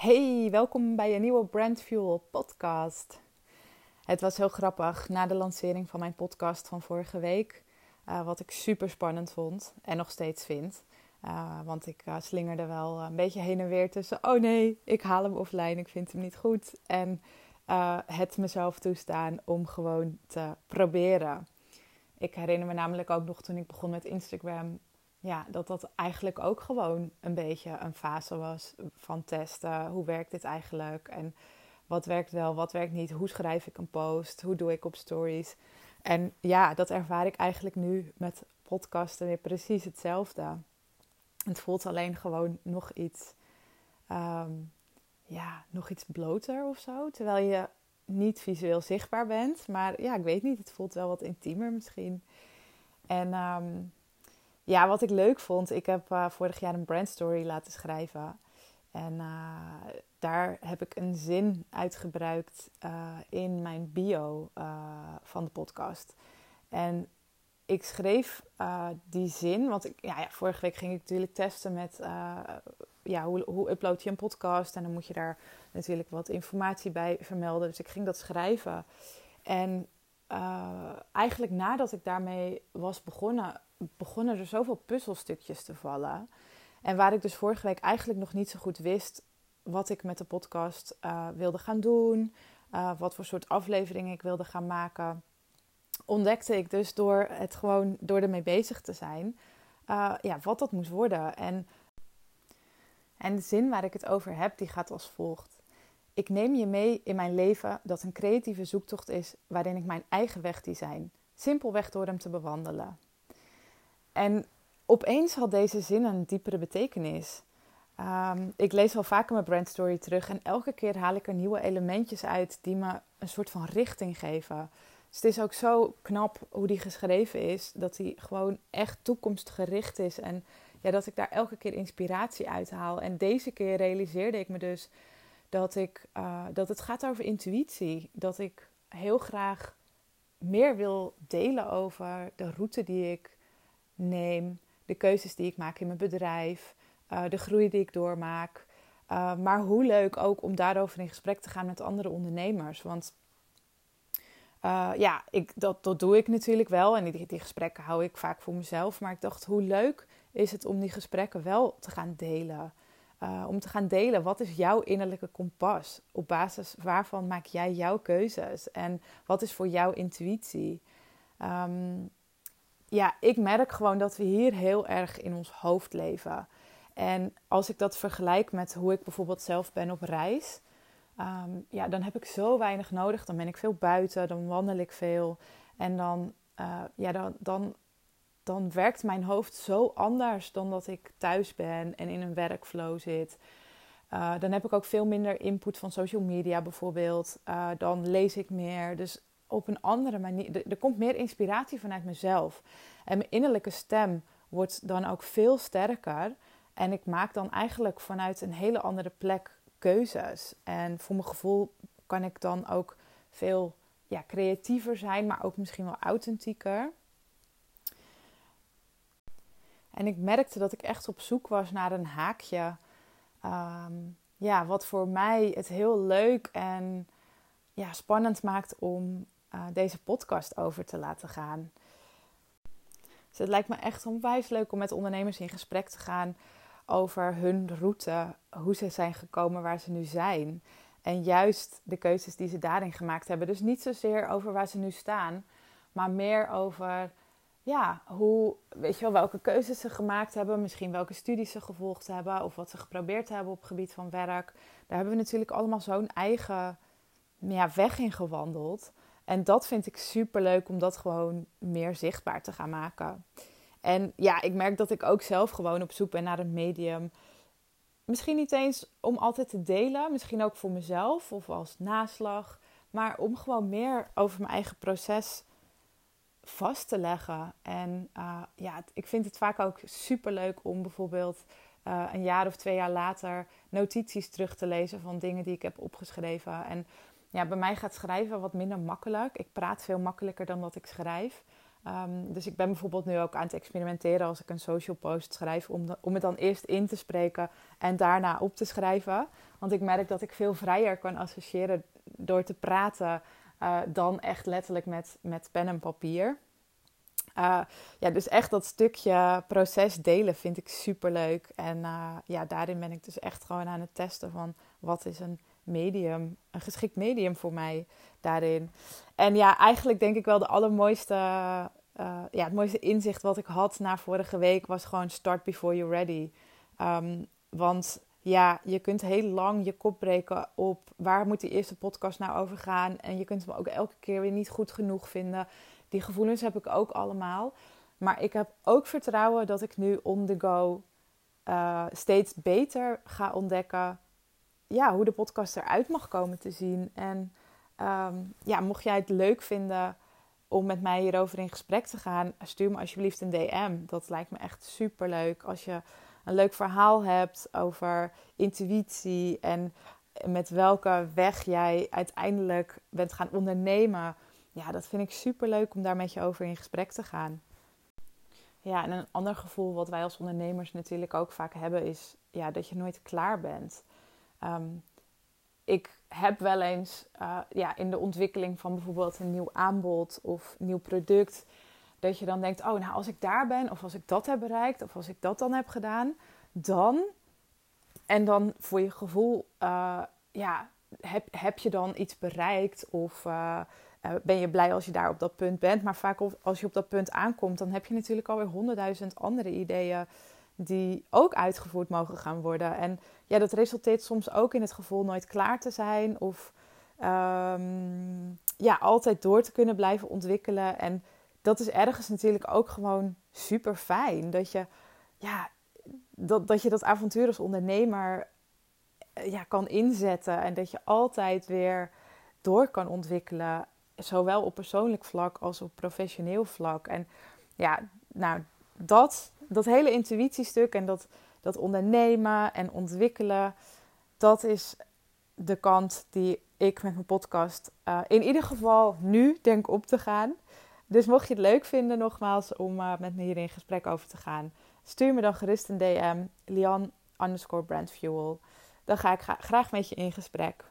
Hey, welkom bij een nieuwe Brand Fuel podcast. Het was heel grappig na de lancering van mijn podcast van vorige week. Uh, wat ik super spannend vond en nog steeds vind. Uh, want ik uh, slingerde wel een beetje heen en weer tussen: oh nee, ik haal hem offline, ik vind hem niet goed. En het mezelf toestaan om gewoon te proberen. Ik herinner me namelijk ook nog toen ik begon met Instagram ja, dat dat eigenlijk ook gewoon een beetje een fase was van testen. Hoe werkt dit eigenlijk? En wat werkt wel, wat werkt niet? Hoe schrijf ik een post? Hoe doe ik op stories? En ja, dat ervaar ik eigenlijk nu met podcasten weer precies hetzelfde. Het voelt alleen gewoon nog iets, um, ja, nog iets bloter of zo. Terwijl je niet visueel zichtbaar bent. Maar ja, ik weet niet, het voelt wel wat intiemer misschien. En um, ja, wat ik leuk vond, ik heb uh, vorig jaar een brandstory laten schrijven. En uh, daar heb ik een zin uitgebruikt uh, in mijn bio van de podcast. En ik schreef die zin, want ik, ja, ja, vorige week ging ik natuurlijk testen met ja, hoe, hoe upload je een podcast. En dan moet je daar natuurlijk wat informatie bij vermelden. Dus ik ging dat schrijven. En eigenlijk nadat ik daarmee was begonnen, begonnen er zoveel puzzelstukjes te vallen. En waar ik dus vorige week eigenlijk nog niet zo goed wist wat ik met de podcast uh, wilde gaan doen, uh, wat voor soort afleveringen ik wilde gaan maken, ontdekte ik dus door het gewoon door ermee bezig te zijn, uh, ja, wat dat moest worden. En, en de zin waar ik het over heb, die gaat als volgt. Ik neem je mee in mijn leven dat een creatieve zoektocht is waarin ik mijn eigen weg design, simpelweg door hem te bewandelen. En opeens had deze zin een diepere betekenis. Um, ik lees al vaker mijn brandstory terug en elke keer haal ik er nieuwe elementjes uit die me een soort van richting geven. Dus het is ook zo knap hoe die geschreven is, dat hij gewoon echt toekomstgericht is en ja, dat ik daar elke keer inspiratie uit haal. En deze keer realiseerde ik me dus dat, ik, uh, dat het gaat over intuïtie. Dat ik heel graag meer wil delen over de route die ik neem, de keuzes die ik maak in mijn bedrijf, uh, de groei die ik doormaak. Uh, maar hoe leuk ook om daarover in gesprek te gaan met andere ondernemers. Want ja, ik, dat, dat doe ik natuurlijk wel. En die, die gesprekken hou ik vaak voor mezelf. Maar ik dacht, hoe leuk is het om die gesprekken wel te gaan delen? Om te gaan delen, wat is jouw innerlijke kompas? Op basis waarvan maak jij jouw keuzes? En wat is voor jou intuïtie? Um, ja, ik merk gewoon dat we hier heel erg in ons hoofd leven. En als ik dat vergelijk met hoe ik bijvoorbeeld zelf ben op reis, um, ja, dan heb ik zo weinig nodig. Dan ben ik veel buiten, dan wandel ik veel. En dan, uh, ja, dan, dan, dan werkt mijn hoofd zo anders dan dat ik thuis ben en in een werkflow zit. Uh, dan heb ik ook veel minder input van social media bijvoorbeeld. Uh, dan lees ik meer. Dus op een andere manier. Er, komt meer inspiratie vanuit mezelf. En mijn innerlijke stem wordt dan ook veel sterker. En ik maak dan eigenlijk vanuit een hele andere plek keuzes. En voor mijn gevoel kan ik dan ook veel ja, creatiever zijn, maar ook misschien wel authentieker. En ik merkte dat ik echt op zoek was naar een haakje. Um, ja, wat voor mij het heel leuk en ja, spannend maakt om uh, deze podcast over te laten gaan. Dus het lijkt me echt onwijs leuk om met ondernemers in gesprek te gaan over hun route, hoe ze zijn gekomen waar ze nu zijn. En juist de keuzes die ze daarin gemaakt hebben. Dus niet zozeer over waar ze nu staan, maar meer over ja, hoe, weet je wel, welke keuzes ze gemaakt hebben, misschien welke studies ze gevolgd hebben of wat ze geprobeerd hebben op het gebied van werk. Daar hebben we natuurlijk allemaal zo'n eigen ja, weg in gewandeld. En dat vind ik super leuk om dat gewoon meer zichtbaar te gaan maken. En ja, ik merk dat ik ook zelf gewoon op zoek ben naar een medium. Misschien niet eens om altijd te delen, misschien ook voor mezelf of als naslag. Maar om gewoon meer over mijn eigen proces vast te leggen. En uh, ja, ik vind het vaak ook super leuk om bijvoorbeeld uh, een jaar of twee jaar later notities terug te lezen van dingen die ik heb opgeschreven. En ja, bij mij gaat schrijven wat minder makkelijk. Ik praat veel makkelijker dan dat ik schrijf. Um, dus ik ben bijvoorbeeld nu ook aan het experimenteren als ik een social post schrijf, om, om het dan eerst in te spreken en daarna op te schrijven. Want ik merk dat ik veel vrijer kan associëren door te praten uh, dan echt letterlijk met, met pen en papier. Uh, ja, dus echt dat stukje proces delen vind ik super leuk. En uh, ja, daarin ben ik dus echt gewoon aan het testen van wat is een medium, een geschikt medium voor mij daarin. En ja, eigenlijk denk ik wel de allermooiste, ja, het mooiste inzicht wat ik had na vorige week was gewoon start before you're ready. Um, want ja, je kunt heel lang je kop breken op waar moet die eerste podcast nou over gaan. En je kunt hem ook elke keer weer niet goed genoeg vinden. Die gevoelens heb ik ook allemaal. Maar ik heb ook vertrouwen dat ik nu on the go uh, steeds beter ga ontdekken ja, hoe de podcast eruit mag komen te zien. En um, ja, mocht jij het leuk vinden om met mij hierover in gesprek te gaan, stuur me alsjeblieft een DM. Dat lijkt me echt super leuk. Als je een leuk verhaal hebt over intuïtie en met welke weg jij uiteindelijk bent gaan ondernemen. Ja, dat vind ik super leuk om daar met je over in gesprek te gaan. Ja, en een ander gevoel wat wij als ondernemers natuurlijk ook vaak hebben is ja, dat je nooit klaar bent. Um, ik heb wel eens uh, ja, in de ontwikkeling van bijvoorbeeld een nieuw aanbod of nieuw product, dat je dan denkt: oh, nou als ik daar ben, of als ik dat heb bereikt, of als ik dat dan heb gedaan, dan. En dan voor je gevoel, uh, ja, heb, heb je dan iets bereikt of uh, ben je blij als je daar op dat punt bent. Maar vaak als je op dat punt aankomt, dan heb je natuurlijk alweer honderdduizend andere ideeën die ook uitgevoerd mogen gaan worden. En ja, dat resulteert soms ook in het gevoel nooit klaar te zijn of um, ja, altijd door te kunnen blijven ontwikkelen. En dat is ergens natuurlijk ook gewoon super fijn. Dat je, ja, dat, dat, je dat avontuur als ondernemer eh, ja, kan inzetten. En dat je altijd weer door kan ontwikkelen. Zowel op persoonlijk vlak als op professioneel vlak. En ja, nou, dat, dat hele intuïtiestuk en dat, dat ondernemen en ontwikkelen, dat is de kant die ik met mijn podcast uh, in ieder geval nu denk op te gaan. Dus mocht je het leuk vinden, nogmaals, om uh, met me hier in gesprek over te gaan, stuur me dan gerust een DM, Lian underscore brandfuel. Dan ga ik graag met je in gesprek.